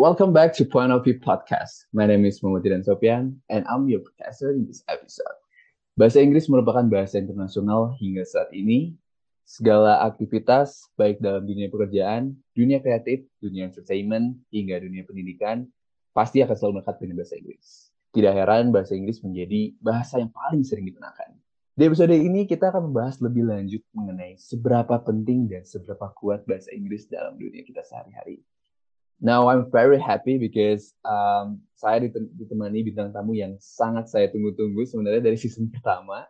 Welcome back to Point of View Podcast. My name is Muhammad Sopian, and I'm your professor in this episode. Bahasa Inggris merupakan bahasa internasional hingga saat ini. Segala aktivitas, baik dalam dunia pekerjaan, dunia kreatif, dunia entertainment, hingga dunia pendidikan, pasti akan selalu melekat dengan bahasa Inggris. Tidak heran bahasa Inggris menjadi bahasa yang paling sering digunakan. Di episode ini kita akan membahas lebih lanjut mengenai seberapa penting dan seberapa kuat bahasa Inggris dalam dunia kita sehari-hari. Now I'm very happy because um, saya ditemani bintang tamu yang sangat saya tunggu-tunggu sebenarnya dari season pertama.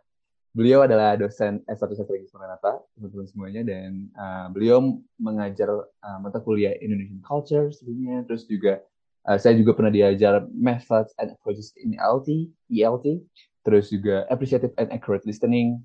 Beliau adalah dosen S1 Sastra Inggris Maranatha, teman-teman semuanya, dan uh, beliau mengajar uh, mata kuliah Indonesian Culture sebelumnya, terus juga uh, saya juga pernah diajar Methods and Approaches in ELT, ELT, terus juga Appreciative and Accurate Listening,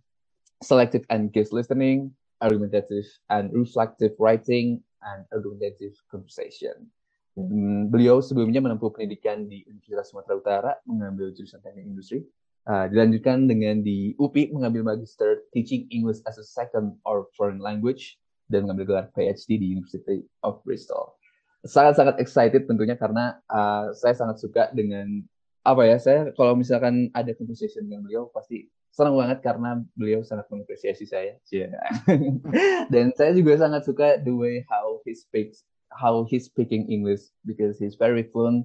Selective and Guest Listening, Argumentative and Reflective Writing, and Argumentative Conversation. Dan beliau sebelumnya menempuh pendidikan di Universitas Sumatera Utara, mengambil jurusan teknik industri. Uh, dilanjutkan dengan di UPI mengambil Magister Teaching English as a Second or Foreign Language dan mengambil gelar PhD di University of Bristol. Sangat-sangat excited tentunya karena uh, saya sangat suka dengan apa ya saya kalau misalkan ada conversation dengan beliau pasti senang banget karena beliau sangat mengapresiasi saya. Yeah. dan saya juga sangat suka the way how he speaks how he's speaking English because he's very fluent.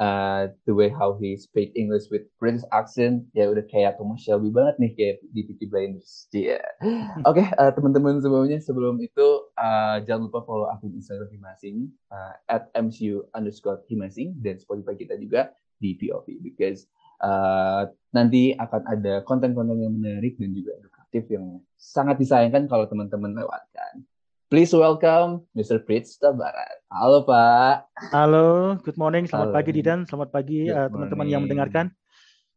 Uh, the way how he speak English with British accent ya udah kayak Thomas Shelby banget nih kayak di Peaky Blinders. Yeah. Oke, okay, uh, teman-teman sebelumnya sebelum itu uh, jangan lupa follow akun Instagram Himasing uh, at mcu underscore Himasing dan Spotify kita juga di POV because uh, nanti akan ada konten-konten yang menarik dan juga edukatif yang sangat disayangkan kalau teman-teman lewatkan. Please welcome Mr. Fritz Tabarat. Halo Pak. Halo, good morning. Selamat Halo. pagi Didan. Selamat pagi uh, teman-teman uh, yang mendengarkan.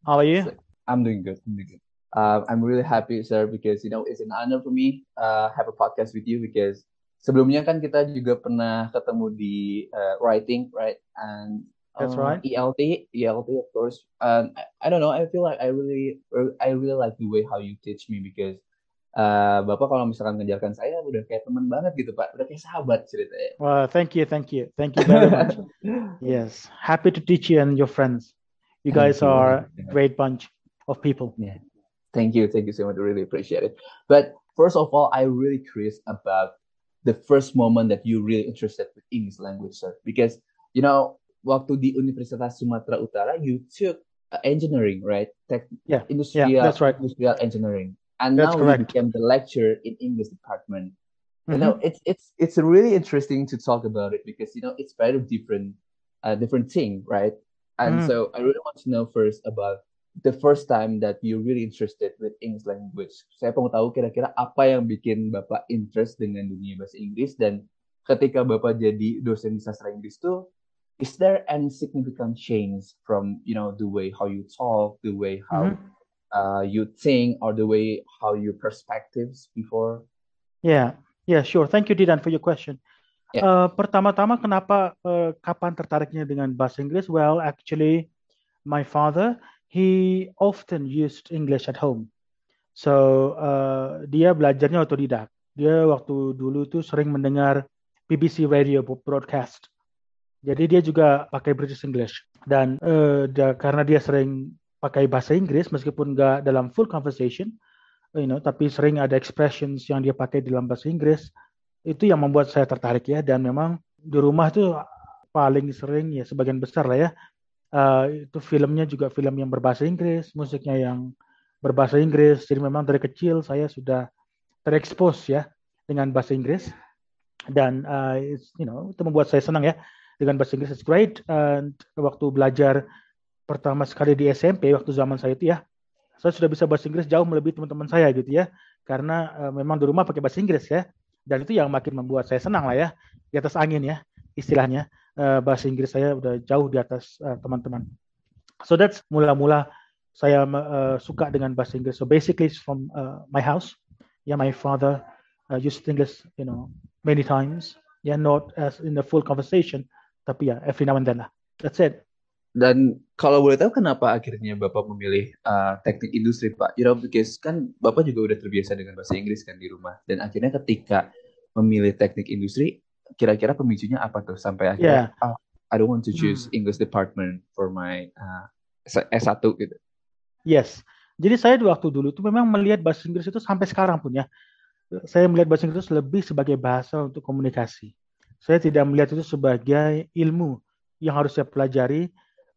How are you? I'm doing good. I'm doing good. Uh, I'm really happy, sir, because you know it's an honor for me uh, have a podcast with you because sebelumnya kan kita juga pernah ketemu di uh, writing, right? And That's uh, right. ELT, ELT, of course. And I, I don't know. I feel like I really, I really like the way how you teach me because uh, Bapak kalau misalkan ngejarkan saya udah kayak teman banget gitu Pak, udah kayak sahabat ceritanya. Well, thank you, thank you, thank you very much. yes, happy to teach you and your friends. You guys you. are a great bunch of people. Yeah, thank you, thank you so much. I really appreciate it. But first of all, I really curious about the first moment that you really interested with English language, sir, because you know waktu di Universitas Sumatera Utara, you took uh, engineering, right? Tech, yeah, industrial, yeah, that's right. Industrial engineering and That's now correct. you became the lecturer in English department. Mm-hmm. You know, it's it's it's really interesting to talk about it because you know it's very different, uh, different thing, right? And mm. so I really want to know first about the first time that you really interested with English language. Saya mau tahu kira-kira apa yang bikin Bapak interest dengan dunia bahasa Inggris dan ketika Bapak jadi dosen di sastra Inggris tuh is there any significant change from you know the way how you talk, the way how mm-hmm uh, you think or the way how your perspectives before? Yeah, yeah, sure. Thank you, Didan, for your question. Yeah. Uh, pertama-tama, kenapa uh, kapan tertariknya dengan bahasa Inggris? Well, actually, my father he often used English at home. So uh, dia belajarnya otodidak. Dia waktu dulu tuh sering mendengar BBC radio broadcast. Jadi dia juga pakai British English dan uh, dia, karena dia sering pakai bahasa Inggris meskipun nggak dalam full conversation, you know, tapi sering ada expressions yang dia pakai dalam bahasa Inggris. Itu yang membuat saya tertarik ya dan memang di rumah tuh paling sering ya sebagian besar lah ya uh, itu filmnya juga film yang berbahasa Inggris, musiknya yang berbahasa Inggris. Jadi memang dari kecil saya sudah terekspos ya dengan bahasa Inggris dan uh, you know itu membuat saya senang ya dengan bahasa Inggris. It's great. And waktu belajar pertama sekali di SMP waktu zaman saya itu ya saya sudah bisa bahasa Inggris jauh melebihi teman-teman saya gitu ya. Karena uh, memang di rumah pakai bahasa Inggris ya. Dan itu yang makin membuat saya senang lah ya di atas angin ya istilahnya. Uh, bahasa Inggris saya udah jauh di atas uh, teman-teman. So that's mula-mula saya uh, suka dengan bahasa Inggris. So basically it's from uh, my house. Yeah my father uh, used English you know many times. Yeah not as in the full conversation tapi ya every now and then lah that's it dan kalau boleh tahu kenapa akhirnya Bapak memilih uh, teknik industri Pak? You know, because kan Bapak juga udah terbiasa dengan bahasa Inggris kan di rumah. Dan akhirnya ketika memilih teknik industri, kira-kira pemicunya apa tuh sampai akhirnya yeah. oh, I don't want to choose hmm. English department for my uh, S1 gitu. Yes. Jadi saya waktu dulu itu memang melihat bahasa Inggris itu sampai sekarang pun ya. Saya melihat bahasa Inggris itu lebih sebagai bahasa untuk komunikasi. Saya tidak melihat itu sebagai ilmu yang harus saya pelajari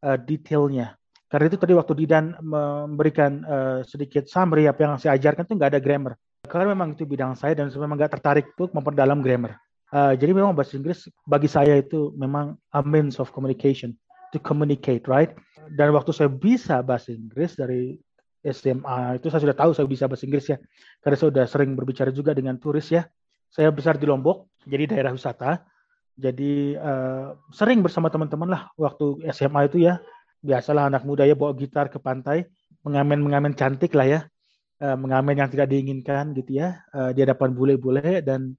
uh, detailnya. Karena itu tadi waktu Didan memberikan uh, sedikit summary apa yang saya ajarkan itu nggak ada grammar. Karena memang itu bidang saya dan saya memang nggak tertarik untuk memperdalam grammar. Uh, jadi memang bahasa Inggris bagi saya itu memang a means of communication, to communicate, right? Dan waktu saya bisa bahasa Inggris dari SMA itu saya sudah tahu saya bisa bahasa Inggris ya, karena saya sudah sering berbicara juga dengan turis ya. Saya besar di Lombok, jadi daerah wisata. Jadi uh, sering bersama teman-teman lah waktu SMA itu ya. Biasalah anak muda ya bawa gitar ke pantai, mengamen-mengamen cantik lah ya. Uh, mengamen yang tidak diinginkan gitu ya. Uh, di hadapan bule-bule dan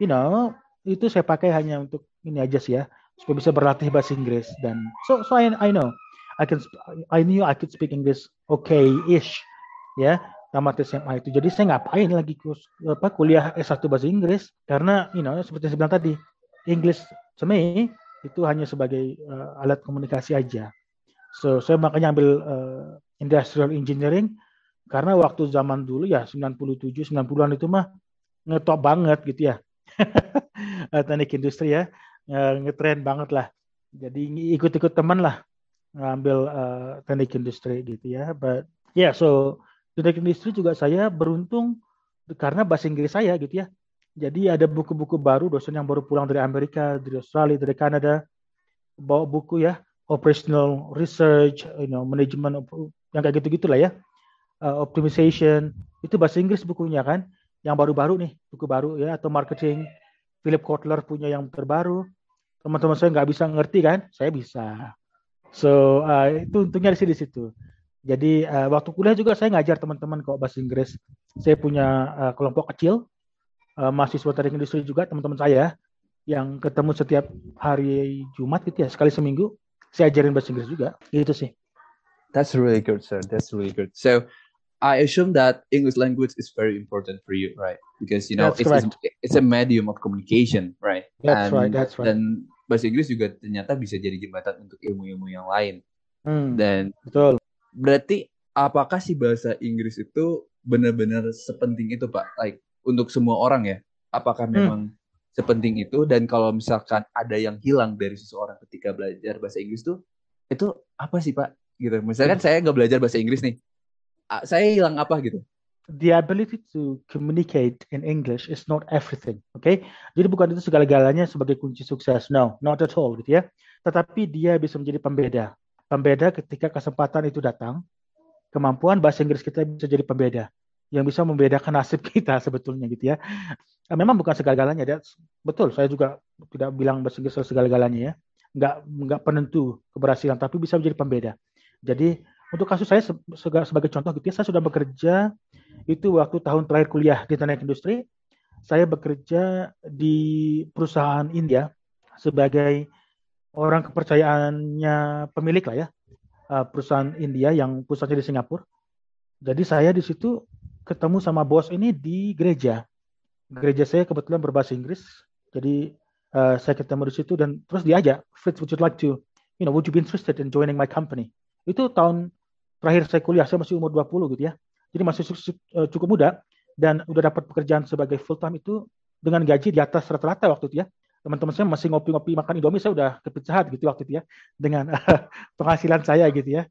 you know itu saya pakai hanya untuk ini aja sih ya supaya bisa berlatih bahasa Inggris dan so so I, I know I can I knew I could speak English okay-ish ya tamat SMA itu. Jadi saya ngapain lagi kus, apa kuliah S1 bahasa Inggris? Karena you know seperti saya bilang tadi English to itu hanya sebagai uh, alat komunikasi aja. So saya makanya ambil uh, industrial engineering. Karena waktu zaman dulu ya 97 90-an itu mah ngetop banget gitu ya. Teknik industri ya. Uh, ngetren banget lah. Jadi ikut-ikut teman lah ngambil uh, teknik industri gitu ya. But yeah so teknik industri juga saya beruntung karena bahasa Inggris saya gitu ya jadi ada buku-buku baru dosen yang baru pulang dari Amerika dari Australia dari Kanada bawa buku ya operational research you know management yang kayak gitu gitulah ya uh, optimization itu bahasa Inggris bukunya kan yang baru-baru nih buku baru ya atau marketing Philip Kotler punya yang terbaru. Teman-teman saya nggak bisa ngerti kan? Saya bisa. So uh, itu untungnya di situ. Jadi uh, waktu kuliah juga saya ngajar teman-teman kok bahasa Inggris. Saya punya uh, kelompok kecil uh, mahasiswa teknik industri juga teman-teman saya yang ketemu setiap hari Jumat gitu ya sekali seminggu saya ajarin bahasa Inggris juga. Itu sih. That's really good, sir. That's really good. So I assume that English language is very important for you, right? Because you know it's, it's, it's a medium of communication, right? That's and, right. That's right. Dan bahasa Inggris juga ternyata bisa jadi jembatan untuk ilmu-ilmu yang lain. Hmm, dan betul. Berarti apakah si bahasa Inggris itu benar-benar sepenting itu, Pak? Like untuk semua orang ya? Apakah hmm. memang sepenting itu? Dan kalau misalkan ada yang hilang dari seseorang ketika belajar bahasa Inggris tuh, itu apa sih, Pak? Gitu. Misalkan hmm. saya nggak belajar bahasa Inggris nih, saya hilang apa gitu the ability to communicate in English is not everything, oke? Okay? Jadi bukan itu segala-galanya sebagai kunci sukses, no, not at all, gitu ya. Tetapi dia bisa menjadi pembeda, pembeda ketika kesempatan itu datang, kemampuan bahasa Inggris kita bisa jadi pembeda, yang bisa membedakan nasib kita sebetulnya, gitu ya. Memang bukan segala-galanya, betul. Saya juga tidak bilang bahasa Inggris segala-galanya ya, nggak nggak penentu keberhasilan, tapi bisa menjadi pembeda. Jadi untuk kasus saya sebagai contoh gitu ya, saya sudah bekerja itu waktu tahun terakhir kuliah di teknik industri. Saya bekerja di perusahaan India sebagai orang kepercayaannya pemilik lah ya eh, perusahaan India yang pusatnya di Singapura. Jadi saya di situ ketemu sama bos ini di gereja. Gereja saya kebetulan berbahasa Inggris. Jadi uh, saya ketemu di situ dan terus diajak, Fritz, would you like to, you know, would you be interested in joining my company? Itu tahun terakhir saya kuliah, saya masih umur 20 gitu ya. Jadi masih eh, cukup muda dan udah dapat pekerjaan sebagai full time itu dengan gaji di atas rata-rata waktu itu ya. Teman-teman saya masih ngopi-ngopi makan Indomie, saya udah ke Pizza Hut gitu waktu itu ya dengan penghasilan saya gitu ya.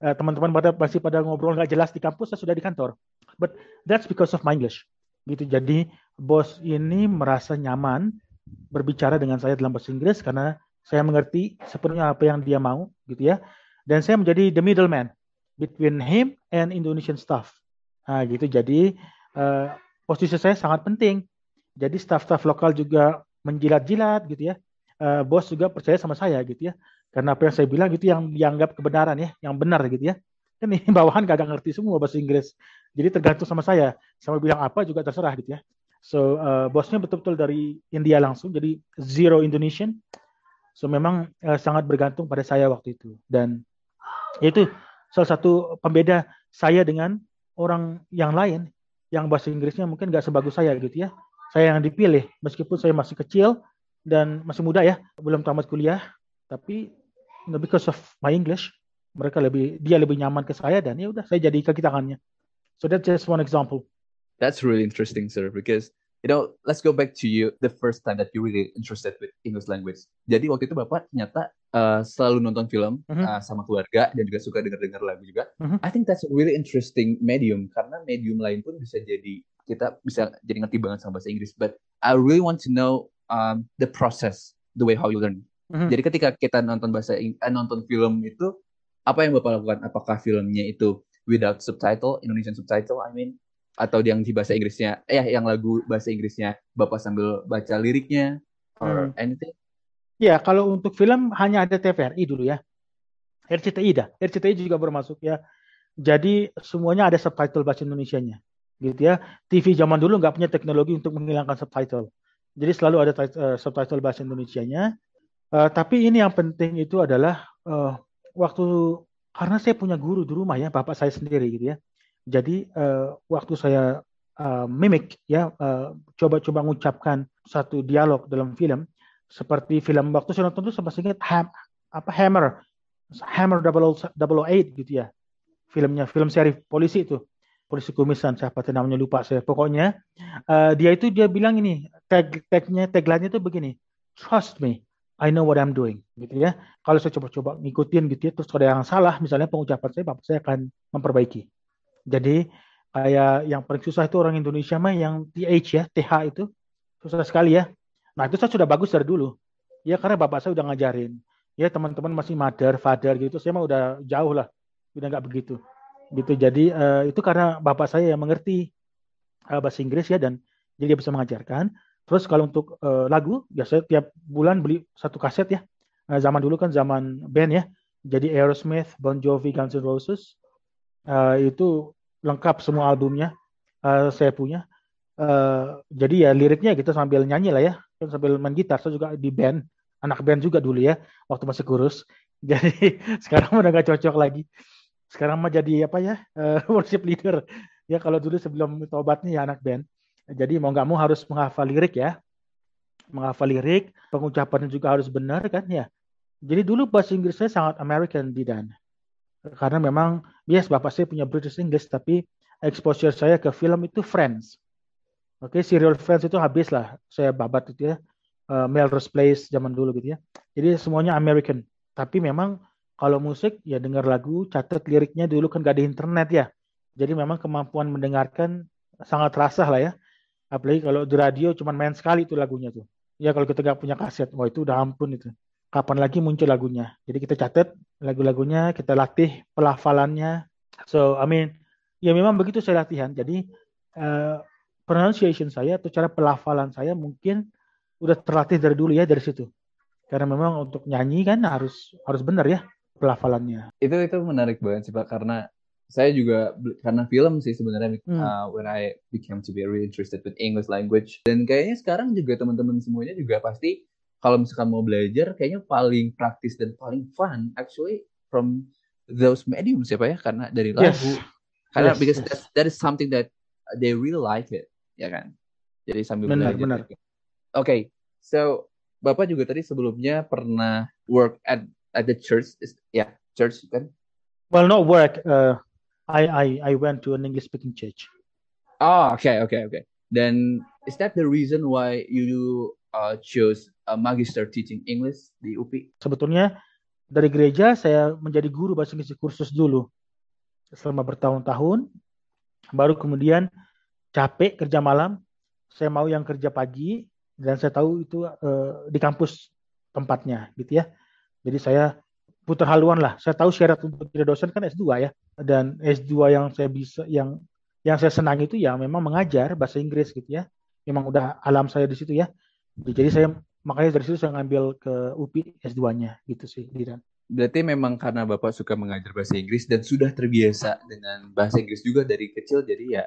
Eh, teman-teman pada masih pada ngobrol nggak jelas di kampus, saya sudah di kantor. But that's because of my English. Gitu. Jadi bos ini merasa nyaman berbicara dengan saya dalam bahasa Inggris karena saya mengerti sepenuhnya apa yang dia mau gitu ya. Dan saya menjadi the middleman between him and Indonesian staff. Nah, gitu. Jadi uh, posisi saya sangat penting. Jadi staff-staff lokal juga menjilat-jilat gitu ya. Uh, bos juga percaya sama saya gitu ya. Karena apa yang saya bilang gitu yang dianggap kebenaran ya, yang benar gitu ya. Kan ini bawahan kagak ngerti semua bahasa Inggris. Jadi tergantung sama saya. Sama bilang apa juga terserah gitu ya. So uh, bosnya betul-betul dari India langsung, jadi zero Indonesian. So memang uh, sangat bergantung pada saya waktu itu. Dan itu salah satu pembeda saya dengan orang yang lain yang bahasa Inggrisnya mungkin nggak sebagus saya gitu ya. Saya yang dipilih meskipun saya masih kecil dan masih muda ya, belum tamat kuliah. Tapi because of my English, mereka lebih dia lebih nyaman ke saya dan ya udah saya jadi kaki tangannya. So that's just one example. That's really interesting, sir, because you know, let's go back to you the first time that you really interested with English language. Jadi waktu itu Bapak ternyata uh, selalu nonton film mm -hmm. uh, sama keluarga dan juga suka dengar-dengar lagu juga. Mm -hmm. I think that's a really interesting medium karena medium lain pun bisa jadi kita bisa jadi ngerti banget sama bahasa Inggris. But I really want to know um, the process, the way how you learn. Mm -hmm. Jadi ketika kita nonton bahasa uh, nonton film itu apa yang Bapak lakukan? Apakah filmnya itu without subtitle, Indonesian subtitle, I mean, atau yang di bahasa Inggrisnya eh yang lagu bahasa Inggrisnya Bapak sambil baca liriknya or hmm. anything? Ya, kalau untuk film hanya ada TVRI dulu ya. RCTI dah. RCTI juga bermasuk ya. Jadi semuanya ada subtitle bahasa Indonesia-nya. Gitu ya. TV zaman dulu nggak punya teknologi untuk menghilangkan subtitle. Jadi selalu ada uh, subtitle bahasa Indonesia-nya. Uh, tapi ini yang penting itu adalah uh, waktu karena saya punya guru di rumah ya, bapak saya sendiri gitu ya. Jadi uh, waktu saya uh, mimik ya uh, coba-coba mengucapkan satu dialog dalam film seperti film waktu saya nonton itu sempat ingat ham, apa Hammer Hammer 008 gitu ya filmnya film seri polisi itu polisi kumisan siapa namanya lupa saya pokoknya uh, dia itu dia bilang ini tag tagnya tagline itu begini trust me I know what I'm doing gitu ya kalau saya coba-coba ngikutin gitu ya terus ada yang salah misalnya pengucapan saya bapak saya akan memperbaiki jadi kayak yang paling susah itu orang Indonesia mah yang TH ya, TH itu susah sekali ya. Nah itu saya sudah bagus dari dulu. Ya karena bapak saya udah ngajarin. Ya teman-teman masih mother, father gitu. Saya mah udah jauh lah. Udah nggak begitu. Gitu. Jadi uh, itu karena bapak saya yang mengerti uh, bahasa Inggris ya dan jadi dia bisa mengajarkan. Terus kalau untuk uh, lagu, biasanya tiap bulan beli satu kaset ya. Nah, zaman dulu kan zaman band ya. Jadi Aerosmith, Bon Jovi, Guns N' Roses, uh, itu lengkap semua albumnya uh, saya punya uh, jadi ya liriknya kita sambil nyanyi lah ya sambil main gitar saya juga di band anak band juga dulu ya waktu masih kurus jadi sekarang udah gak cocok lagi sekarang mah jadi apa ya uh, worship leader. Ya kalau dulu sebelum tobatnya ya anak band. Jadi mau nggak mau harus menghafal lirik ya. Menghafal lirik pengucapannya juga harus benar kan ya. Jadi dulu bahasa Inggris saya sangat American di dan karena memang yes bapak saya punya British English tapi exposure saya ke film itu Friends. Oke okay, serial Friends itu habis lah. Saya babat itu ya uh, Melrose Place zaman dulu gitu ya. Jadi semuanya American. Tapi memang kalau musik ya dengar lagu catat liriknya dulu kan gak ada internet ya jadi memang kemampuan mendengarkan sangat terasa lah ya apalagi kalau di radio cuma main sekali itu lagunya tuh ya kalau kita gak punya kaset wah itu udah ampun itu kapan lagi muncul lagunya. Jadi kita catat lagu-lagunya, kita latih pelafalannya. So, I mean, ya memang begitu saya latihan. Jadi uh, pronunciation saya atau cara pelafalan saya mungkin udah terlatih dari dulu ya dari situ. Karena memang untuk nyanyi kan harus harus benar ya pelafalannya. Itu itu menarik banget sih Pak karena saya juga karena film sih sebenarnya hmm. uh, when I became to be really interested with English language dan kayaknya sekarang juga teman-teman semuanya juga pasti kalau misalkan mau belajar kayaknya paling praktis dan paling fun actually from those mediums ya Pak ya karena dari lagu yes. karena yes, because yes. that is something that they really like it ya kan jadi sambil benar, belajar benar. oke okay, so Bapak juga tadi sebelumnya pernah work at at the church ya yeah, church kan well not work uh, I I I went to an English speaking church oh okay okay okay then is that the reason why you uh, chose a magister teaching English di UPI? Sebetulnya dari gereja saya menjadi guru bahasa Inggris kursus dulu selama bertahun-tahun. Baru kemudian capek kerja malam, saya mau yang kerja pagi dan saya tahu itu uh, di kampus tempatnya gitu ya. Jadi saya putar haluan lah. Saya tahu syarat untuk jadi dosen kan S2 ya. Dan S2 yang saya bisa yang yang saya senang itu ya memang mengajar bahasa Inggris gitu ya. Memang udah alam saya di situ ya. Jadi saya makanya dari situ saya ngambil ke UPI S2-nya gitu sih, Diran. Berarti memang karena Bapak suka mengajar bahasa Inggris dan sudah terbiasa dengan bahasa Inggris juga dari kecil jadi ya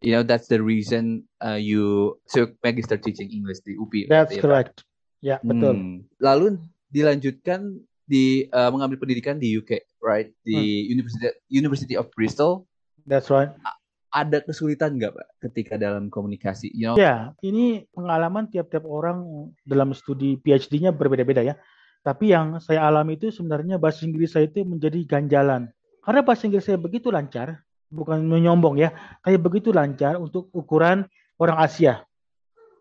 you know that's the reason uh, you took magister teaching English di UPI. That's ya, correct. Ya, betul. Hmm. Lalu dilanjutkan di uh, mengambil pendidikan di UK, right? Di hmm. University University of Bristol. That's right ada kesulitan nggak pak ketika dalam komunikasi? You know? Ya, ini pengalaman tiap-tiap orang dalam studi PhD-nya berbeda-beda ya. Tapi yang saya alami itu sebenarnya bahasa Inggris saya itu menjadi ganjalan. Karena bahasa Inggris saya begitu lancar, bukan menyombong ya, tapi begitu lancar untuk ukuran orang Asia.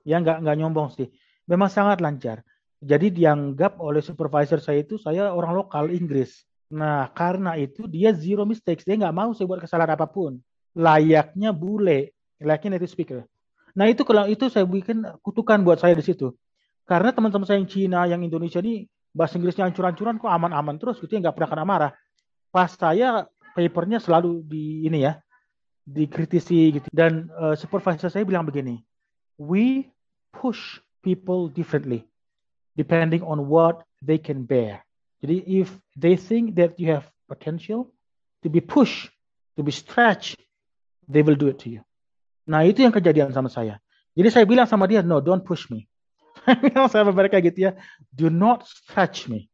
Ya nggak nggak nyombong sih. Memang sangat lancar. Jadi dianggap oleh supervisor saya itu saya orang lokal Inggris. Nah karena itu dia zero mistakes. Dia nggak mau saya buat kesalahan apa pun. Layaknya bule, layaknya native speaker. Nah itu kalau itu saya bikin kutukan buat saya di situ. Karena teman-teman saya yang Cina, yang Indonesia ini bahasa Inggrisnya ancur-ancuran kok aman-aman terus gitu ya nggak pernah kena marah. Pas saya papernya selalu di ini ya dikritisi gitu dan uh, supervisor saya bilang begini, we push people differently depending on what they can bear. Jadi if they think that you have potential to be pushed, to be stretched, they will do it to you. Nah itu yang kejadian sama saya. Jadi saya bilang sama dia, no, don't push me. Saya bilang sama mereka gitu ya, do not stretch me.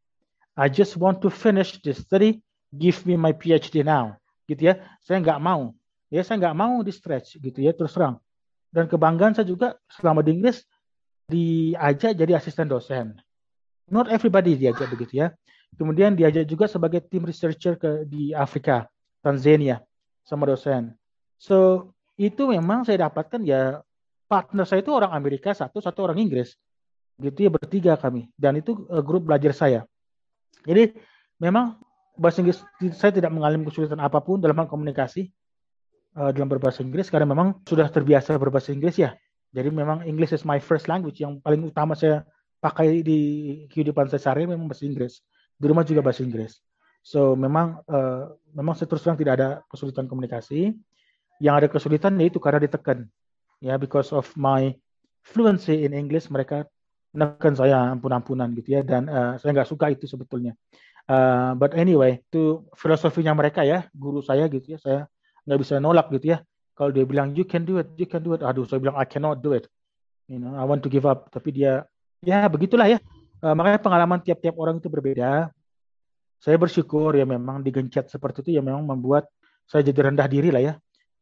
I just want to finish this study, give me my PhD now. Gitu ya, saya nggak mau. Ya saya nggak mau di stretch gitu ya, terus terang. Dan kebanggaan saya juga selama di Inggris, diajak jadi asisten dosen. Not everybody diajak begitu ya. Kemudian diajak juga sebagai tim researcher ke di Afrika, Tanzania sama dosen. So itu memang saya dapatkan ya partner saya itu orang Amerika satu, satu orang Inggris. Gitu ya bertiga kami dan itu uh, grup belajar saya. Jadi memang bahasa Inggris saya tidak mengalami kesulitan apa pun dalam komunikasi uh, dalam berbahasa Inggris karena memang sudah terbiasa berbahasa Inggris ya. Jadi memang English is my first language yang paling utama saya pakai di kehidupan saya sehari memang bahasa Inggris. Di rumah juga bahasa Inggris. So memang uh, memang terus terang tidak ada kesulitan komunikasi. Yang ada kesulitan yaitu karena ditekan. Ya because of my fluency in English mereka menekan saya ampun-ampunan gitu ya dan uh, saya nggak suka itu sebetulnya. Uh, but anyway itu filosofinya mereka ya guru saya gitu ya saya nggak bisa nolak gitu ya kalau dia bilang you can do it, you can do it. Aduh, saya bilang I cannot do it. You know, I want to give up. Tapi dia, ya begitulah ya. Uh, makanya pengalaman tiap-tiap orang itu berbeda. Saya bersyukur ya memang digencet seperti itu ya memang membuat saya jadi rendah diri lah ya,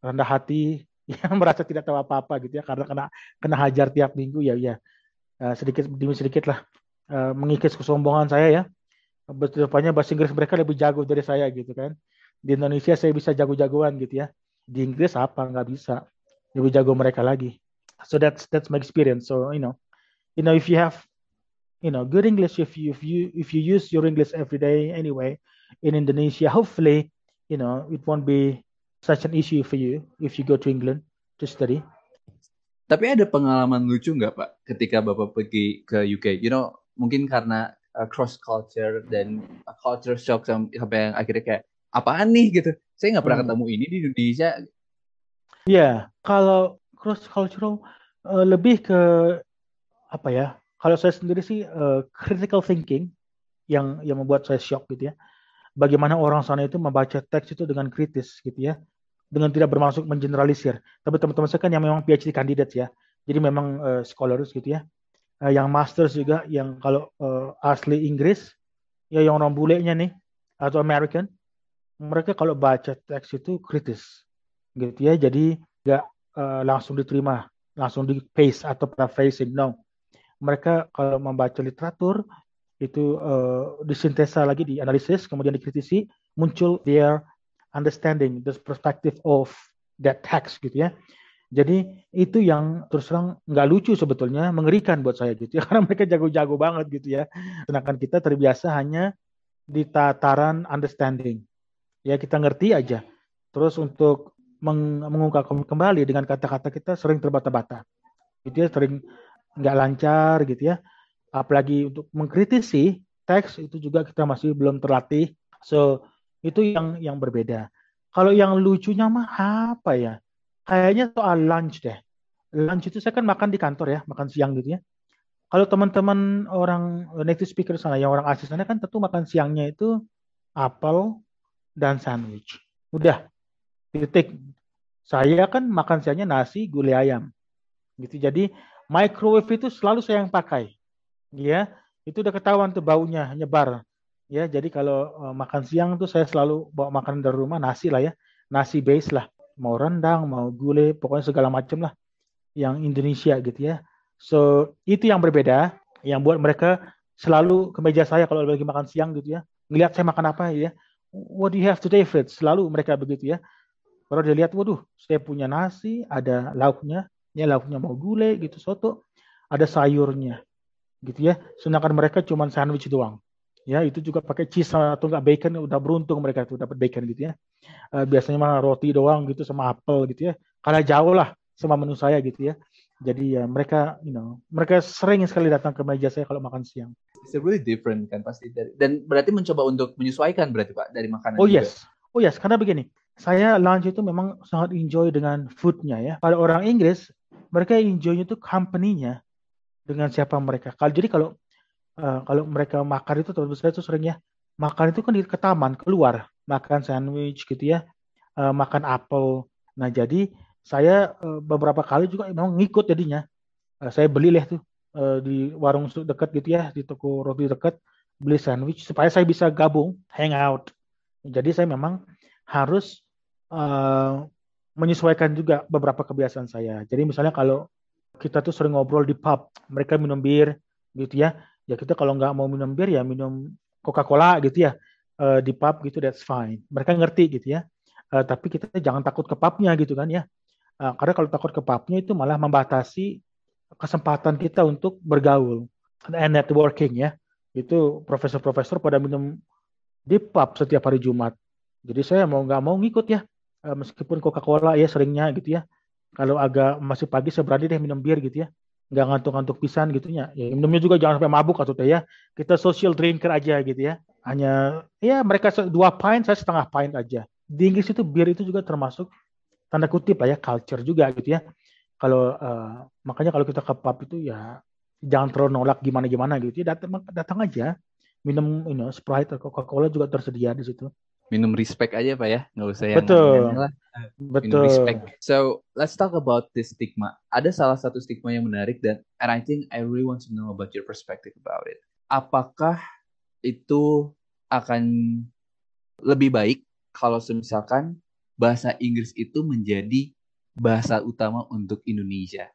rendah hati, ya merasa tidak tahu apa-apa gitu ya karena kena kena hajar tiap minggu ya ya uh, sedikit demi sedikit lah uh, mengikis kesombongan saya ya. Betulnya bahasa Inggris mereka lebih jago dari saya gitu kan. Di Indonesia saya bisa jago-jagoan gitu ya di Inggris apa? Nggak bisa. Lebih jago mereka lagi. So that's that's my experience. So you know. You know if you have you know good English if you if you if you use your English every day anyway in Indonesia hopefully you know it won't be such an issue for you if you go to England to study. Tapi ada pengalaman lucu nggak pak ketika bapak pergi ke UK you know mungkin karena uh, cross culture dan uh, culture shock sampai yang akhirnya kayak apaan nih gitu saya nggak pernah hmm. ketemu ini di Indonesia. Iya, kalau cross cultural uh, lebih ke apa ya? Kalau saya sendiri sih uh, critical thinking yang yang membuat saya shock gitu ya. Bagaimana orang sana itu membaca teks itu dengan kritis gitu ya, dengan tidak bermaksud mengeneralisir. Tapi teman-teman saya kan yang memang PhD kandidat ya, jadi memang uh, scholars gitu ya. Uh, yang masters juga yang kalau uh, asli Inggris ya yang orang bulenya nih atau American mereka kalau baca teks itu kritis gitu ya. Jadi nggak uh, langsung diterima langsung di paste atau paraphrasing no. Mereka kalau membaca literatur itu uh, disintesa lagi dianalisis kemudian dikritisi muncul their understanding the perspective of that text gitu ya. Jadi itu yang terus terang nggak lucu sebetulnya mengerikan buat saya gitu ya. Karena mereka jago-jago banget gitu ya. Sedangkan kita terbiasa hanya di tataran understanding ya kita ngerti aja. Terus untuk meng mengungkapkan kembali dengan kata-kata kita sering terbata-bata. Gitu ya, sering nggak lancar gitu ya. Apalagi untuk mengkritisi teks itu juga kita masih belum terlatih. So itu yang yang berbeda. Kalau yang lucunya mah apa ya? Kayaknya soal lunch deh. Lunch itu saya kan makan di kantor ya, makan siang gitu ya. Kalau teman-teman orang native speaker sana, yang orang asli sana kan tentu makan siangnya itu apel, dan sandwich. Udah, titik. Saya kan makan siangnya nasi gulai ayam. Gitu. Jadi microwave itu selalu saya yang pakai. Ya, itu udah ketahuan tuh baunya nyebar. Ya, jadi kalau uh, makan siang tuh saya selalu bawa makanan dari rumah nasi lah ya. Nasi base lah. Mau rendang, mau gulai, pokoknya segala macam lah. Yang Indonesia gitu ya. So, itu yang berbeda yang buat mereka selalu ke meja saya kalau lagi makan siang gitu ya. Ngelihat saya makan apa ya. What do you have today, Fred? Selalu mereka begitu ya. Kalau dia lihat, waduh, saya punya nasi, ada lauknya, ya lauknya mau gulai gitu, soto, ada sayurnya, gitu ya. Sedangkan mereka cuma sandwich doang. Ya, itu juga pakai cheese atau enggak bacon, udah beruntung mereka tuh dapat bacon gitu ya. Uh, biasanya mah roti doang gitu sama apel gitu ya. Karena jauh lah sama menu saya gitu ya. Jadi ya mereka, you know, mereka sering sekali datang ke meja saya kalau makan siang. It's really different kan pasti dari dan berarti mencoba untuk menyesuaikan berarti Pak dari makanan Oh juga. yes. Oh yes, karena begini, saya lunch itu memang sangat enjoy dengan foodnya ya. Pada orang Inggris, mereka enjoy itu company-nya dengan siapa mereka. Kalau jadi kalau uh, kalau mereka makan itu terus saya itu seringnya makan itu kan di ke taman keluar makan sandwich gitu ya, uh, makan apel. Nah jadi saya uh, beberapa kali juga memang ngikut jadinya. Uh, saya beli lah tuh uh, di warung dekat gitu ya, di toko roti dekat beli sandwich supaya saya bisa gabung hangout. Jadi saya memang harus uh, menyesuaikan juga beberapa kebiasaan saya. Jadi misalnya kalau kita tuh sering ngobrol di pub, mereka minum bir gitu ya. Ya kita kalau nggak mau minum bir ya minum Coca-Cola gitu ya di pub gitu that's fine. Mereka ngerti gitu ya. Uh, tapi kita jangan takut ke pubnya gitu kan ya. Uh, karena kalau takut ke pubnya itu malah membatasi kesempatan kita untuk bergaul and networking ya. Itu profesor-profesor pada minum di pub setiap hari Jumat. Jadi saya mau nggak mau ngikut ya. Uh, meskipun Coca-Cola ya seringnya gitu ya. Kalau agak masih pagi saya berani deh minum bir gitu ya. Nggak ngantuk-ngantuk pisan gitu ya. ya. Minumnya juga jangan sampai mabuk atau teh ya. Kita social drinker aja gitu ya. Hanya ya mereka dua pint, saya setengah pint aja. Di Inggris itu bir itu juga termasuk tanda kutip lah ya culture juga gitu ya. Kalau uh, makanya kalau kita ke pub itu ya jangan terlalu nolak gimana gimana gitu ya. Datang datang aja. Minum you know, sprite atau coca cola juga tersedia di situ. Minum respect aja pak ya. Nggak usah yang betul. betul. respect. So let's talk about this stigma. Ada salah satu stigma yang menarik dan and I think I really want to know about your perspective about it. Apakah itu akan lebih baik kalau misalkan bahasa Inggris itu menjadi bahasa utama untuk Indonesia.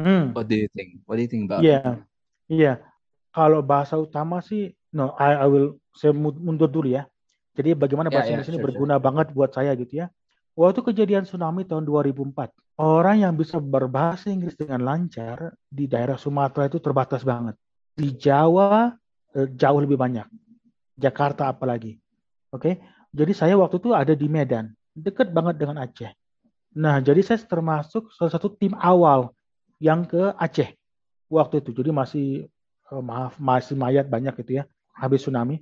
Hmm. What do you think? What do you think about yeah. it? Iya, yeah. Kalau bahasa utama sih, no, I, I will saya mundur dulu ya. Jadi bagaimana ya, bahasa yeah, Inggris yeah, ini sure, berguna sure. banget buat saya gitu ya. Waktu kejadian tsunami tahun 2004, orang yang bisa berbahasa Inggris dengan lancar di daerah Sumatera itu terbatas banget. Di Jawa eh, jauh lebih banyak. Jakarta apalagi. Oke. Okay? Jadi saya waktu itu ada di Medan dekat banget dengan Aceh. Nah, jadi saya termasuk salah satu tim awal yang ke Aceh waktu itu. Jadi masih oh, maaf masih mayat banyak itu ya habis tsunami.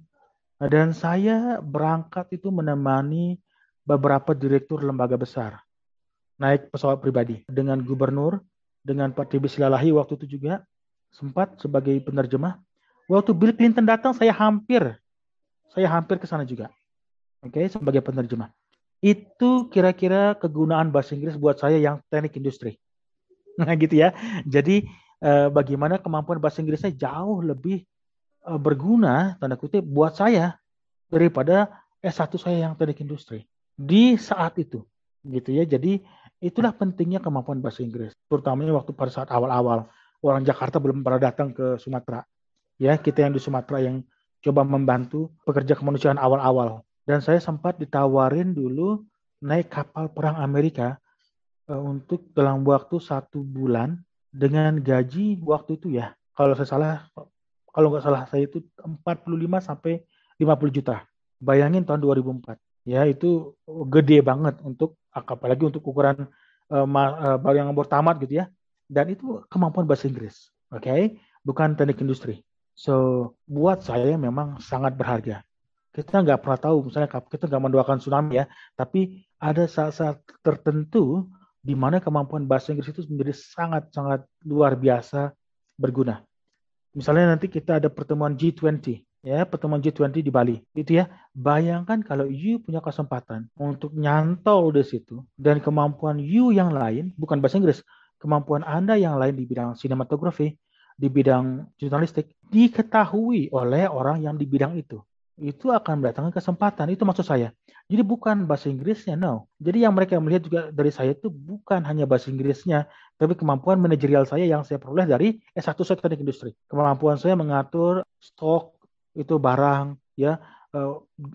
Dan saya berangkat itu menemani beberapa direktur lembaga besar naik pesawat pribadi dengan gubernur, dengan Pak Tibi Silalahi waktu itu juga sempat sebagai penerjemah. Waktu Bill Clinton datang saya hampir saya hampir ke sana juga. Oke, okay, sebagai penerjemah. Itu kira-kira kegunaan bahasa Inggris buat saya yang teknik industri. Nah gitu ya. Jadi eh, bagaimana kemampuan bahasa Inggrisnya jauh lebih eh, berguna, tanda kutip, buat saya daripada S1 saya yang teknik industri. Di saat itu. Gitu ya. Jadi itulah pentingnya kemampuan bahasa Inggris. Terutamanya waktu pada saat awal-awal. Orang Jakarta belum pernah datang ke Sumatera. Ya, kita yang di Sumatera yang coba membantu pekerja kemanusiaan awal-awal dan saya sempat ditawarin dulu naik kapal perang Amerika uh, untuk dalam waktu satu bulan dengan gaji waktu itu ya. Kalau saya salah kalau nggak salah saya itu 45 sampai 50 juta. Bayangin tahun 2004 ya itu gede banget untuk apalagi untuk ukuran uh, uh, yang baru gitu ya. Dan itu kemampuan bahasa Inggris oke? Okay? bukan teknik industri. So buat saya memang sangat berharga kita nggak pernah tahu misalnya kita nggak mendoakan tsunami ya tapi ada saat-saat tertentu di mana kemampuan bahasa Inggris itu menjadi sangat-sangat luar biasa berguna. Misalnya nanti kita ada pertemuan G20 ya pertemuan G20 di Bali itu ya. Bayangkan kalau you punya kesempatan untuk nyantol di situ dan kemampuan you yang lain bukan bahasa Inggris kemampuan anda yang lain di bidang sinematografi di bidang jurnalistik diketahui oleh orang yang di bidang itu itu akan mendatangkan kesempatan. Itu maksud saya. Jadi bukan bahasa Inggrisnya, no. Jadi yang mereka melihat juga dari saya itu bukan hanya bahasa Inggrisnya, tapi kemampuan manajerial saya yang saya peroleh dari S1 saya teknik industri. Kemampuan saya mengatur stok itu barang, ya, eh,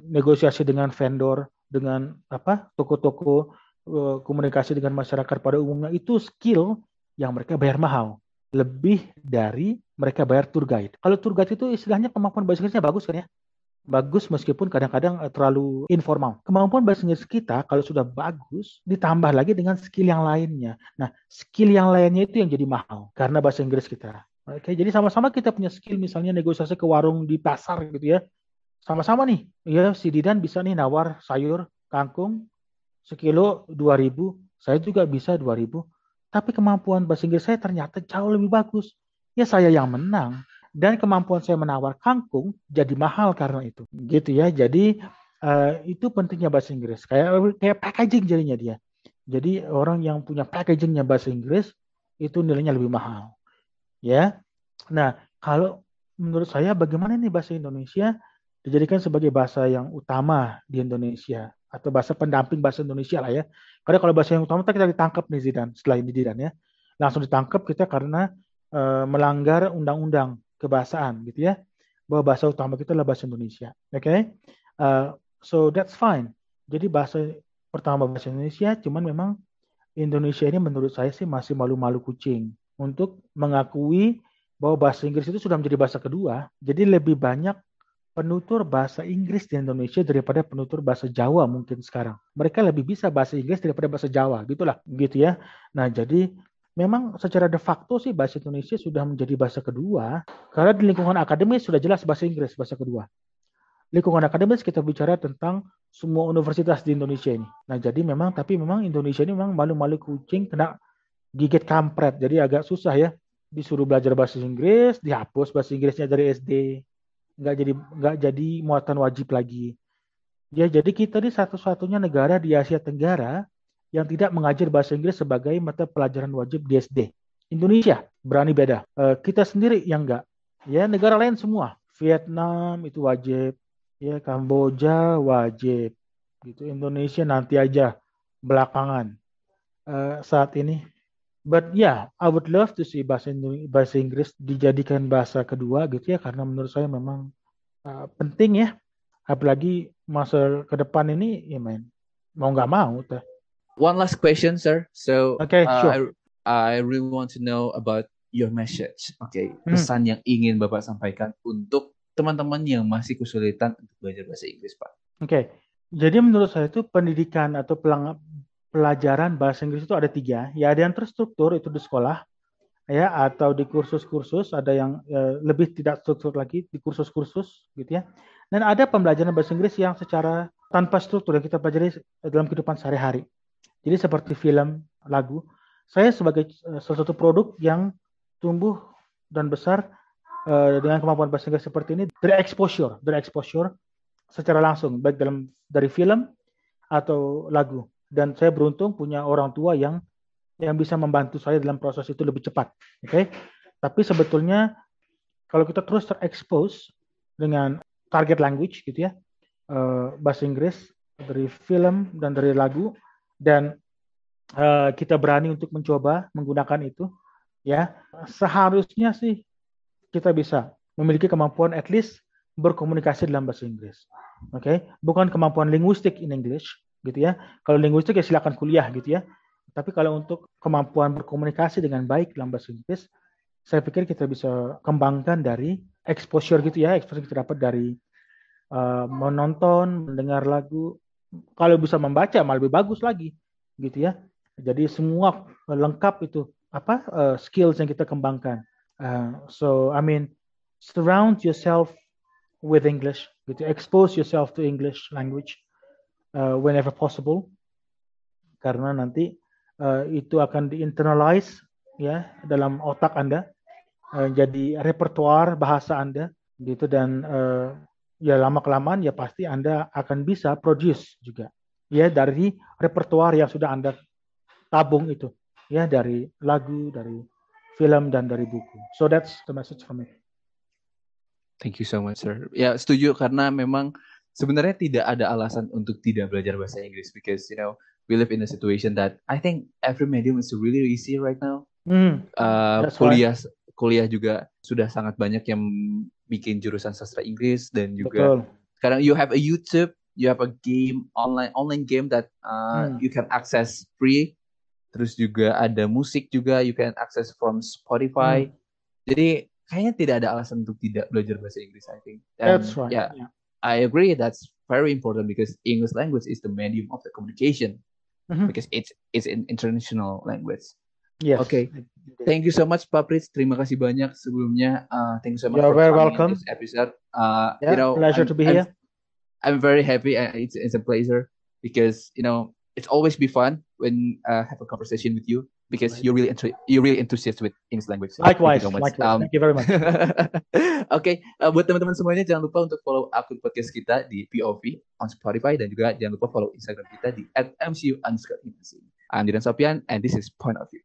negosiasi dengan vendor, dengan apa toko-toko, eh, komunikasi dengan masyarakat pada umumnya itu skill yang mereka bayar mahal lebih dari mereka bayar tour guide. Kalau tour guide itu istilahnya kemampuan bahasa Inggrisnya bagus kan ya? Bagus meskipun kadang-kadang eh, terlalu informal. Kemampuan bahasa Inggris kita kalau sudah bagus ditambah lagi dengan skill yang lainnya. Nah, skill yang lainnya itu yang jadi mahal karena bahasa Inggris kita. Oke, jadi sama-sama kita punya skill misalnya negosiasi ke warung di pasar gitu ya. Sama-sama nih, ya si Didan bisa nih nawar sayur kangkung sekilo 2000, saya juga bisa 2000. Tapi kemampuan bahasa Inggris saya ternyata jauh lebih bagus. Ya saya yang menang dan kemampuan saya menawar kangkung jadi mahal karena itu. Gitu ya. Jadi uh, itu pentingnya bahasa Inggris. Kayak kayak packaging jadinya dia. Jadi orang yang punya packagingnya bahasa Inggris itu nilainya lebih mahal. Ya. Nah kalau menurut saya bagaimana nih bahasa Indonesia dijadikan sebagai bahasa yang utama di Indonesia? Atau bahasa pendamping bahasa Indonesia lah ya. Karena kalau bahasa yang utama kita ditangkap nih Zidan. Setelah ini Zidan ya. Langsung ditangkap kita karena uh, melanggar undang-undang kebahasaan gitu ya bahwa bahasa utama kita adalah bahasa Indonesia oke okay? uh, so that's fine jadi bahasa pertama bahasa Indonesia cuman memang Indonesia ini menurut saya sih masih malu-malu kucing untuk mengakui bahwa bahasa Inggris itu sudah menjadi bahasa kedua jadi lebih banyak penutur bahasa Inggris di Indonesia daripada penutur bahasa Jawa mungkin sekarang. Mereka lebih bisa bahasa Inggris daripada bahasa Jawa, gitulah, gitu ya. Nah, jadi memang secara de facto sih bahasa Indonesia sudah menjadi bahasa kedua karena di lingkungan akademis sudah jelas bahasa Inggris bahasa kedua. Lingkungan akademis kita bicara tentang semua universitas di Indonesia ini. Nah, jadi memang tapi memang Indonesia ini memang malu-malu kucing kena gigit kampret. Jadi agak susah ya disuruh belajar bahasa Inggris, dihapus bahasa Inggrisnya dari SD. Nggak jadi nggak jadi muatan wajib lagi. Ya, jadi kita ini satu-satunya negara di Asia Tenggara yang tidak mengajar bahasa Inggris sebagai mata pelajaran wajib di SD. Indonesia berani beda. Uh, kita sendiri yang enggak. Ya, negara lain semua. Vietnam itu wajib. Ya, Kamboja wajib. Gitu. Indonesia nanti aja belakangan uh, saat ini. But yeah, I would love to see bahasa Indonesia, bahasa Inggris dijadikan bahasa kedua gitu ya karena menurut saya memang uh, penting ya. Apalagi masa ke depan ini ya main mau nggak mau teh one last question, sir. So, okay, uh, sure. I, I really want to know about your message. Oke, okay, hmm. pesan hmm. yang ingin Bapak sampaikan untuk teman-teman yang masih kesulitan untuk belajar bahasa Inggris, Pak. Oke, okay. jadi menurut saya itu pendidikan atau pelajaran bahasa Inggris itu ada tiga. Ya, ada yang terstruktur itu di sekolah, ya, atau di kursus-kursus. Ada yang ya, lebih tidak struktur lagi di kursus-kursus, gitu ya. Dan ada pembelajaran bahasa Inggris yang secara tanpa struktur yang kita pelajari dalam kehidupan sehari-hari. Jadi seperti film, lagu, saya sebagai uh, salah satu produk yang tumbuh dan besar uh, dengan kemampuan bahasa Inggris seperti ini dari exposure, dari exposure secara langsung baik dalam dari film atau lagu. Dan saya beruntung punya orang tua yang yang bisa membantu saya dalam proses itu lebih cepat. Oke. Okay? Tapi sebetulnya kalau kita terus terekspos dengan target language gitu ya, uh, bahasa Inggris dari film dan dari lagu, dan uh, kita berani untuk mencoba menggunakan itu, ya seharusnya sih kita bisa memiliki kemampuan at least berkomunikasi dalam bahasa Inggris. Oke, okay? bukan kemampuan linguistik in English gitu ya. Kalau linguistik ya silakan kuliah gitu ya. Tapi kalau untuk kemampuan berkomunikasi dengan baik dalam bahasa Inggris, saya pikir kita bisa kembangkan dari exposure gitu ya, exposure kita dapat dari uh, menonton, mendengar lagu, kalau bisa membaca malah lebih bagus lagi gitu ya. Jadi semua lengkap itu apa uh, skills yang kita kembangkan. Uh, so I mean surround yourself with English gitu. Expose yourself to English language uh, whenever possible. Karena nanti uh, itu akan diinternalize ya dalam otak anda uh, jadi repertoire bahasa anda gitu. Dan uh, ya lama kelamaan ya pasti Anda akan bisa produce juga ya dari repertoire yang sudah Anda tabung itu ya dari lagu, dari film dan dari buku. So that's the message for me. Thank you so much, sir. Ya, setuju karena memang sebenarnya tidak ada alasan untuk tidak belajar bahasa Inggris because you know we live in a situation that I think every medium is really easy right now. Mm, uh, kuliah right. Kuliah juga sudah sangat banyak yang bikin jurusan sastra Inggris dan juga Betul. sekarang you have a YouTube, you have a game online online game that uh, mm. you can access free. Terus juga ada musik juga you can access from Spotify. Mm. Jadi kayaknya tidak ada alasan untuk tidak belajar bahasa Inggris I think. And, that's right. Yeah, yeah, I agree. That's very important because English language is the medium of the communication mm-hmm. because it's it's an international language. Yes. Okay. Thank you so much, Pak Pritz. Terima kasih banyak sebelumnya. Uh, thank you so much You're for very welcome. this episode. Uh, yeah, you know, pleasure I'm, to be here. I'm, I'm very happy. It's it's a pleasure because you know it's always be fun when uh, have a conversation with you because you're really you're really enthusiastic with English language. Likewise, Thank you, so likewise. Um, Thank you very much. Oke, okay, uh, buat teman-teman semuanya jangan lupa untuk follow akun podcast kita di POV on Spotify dan juga jangan lupa follow Instagram kita di @mcu_. I'm Didan Sopian and this is Point of View.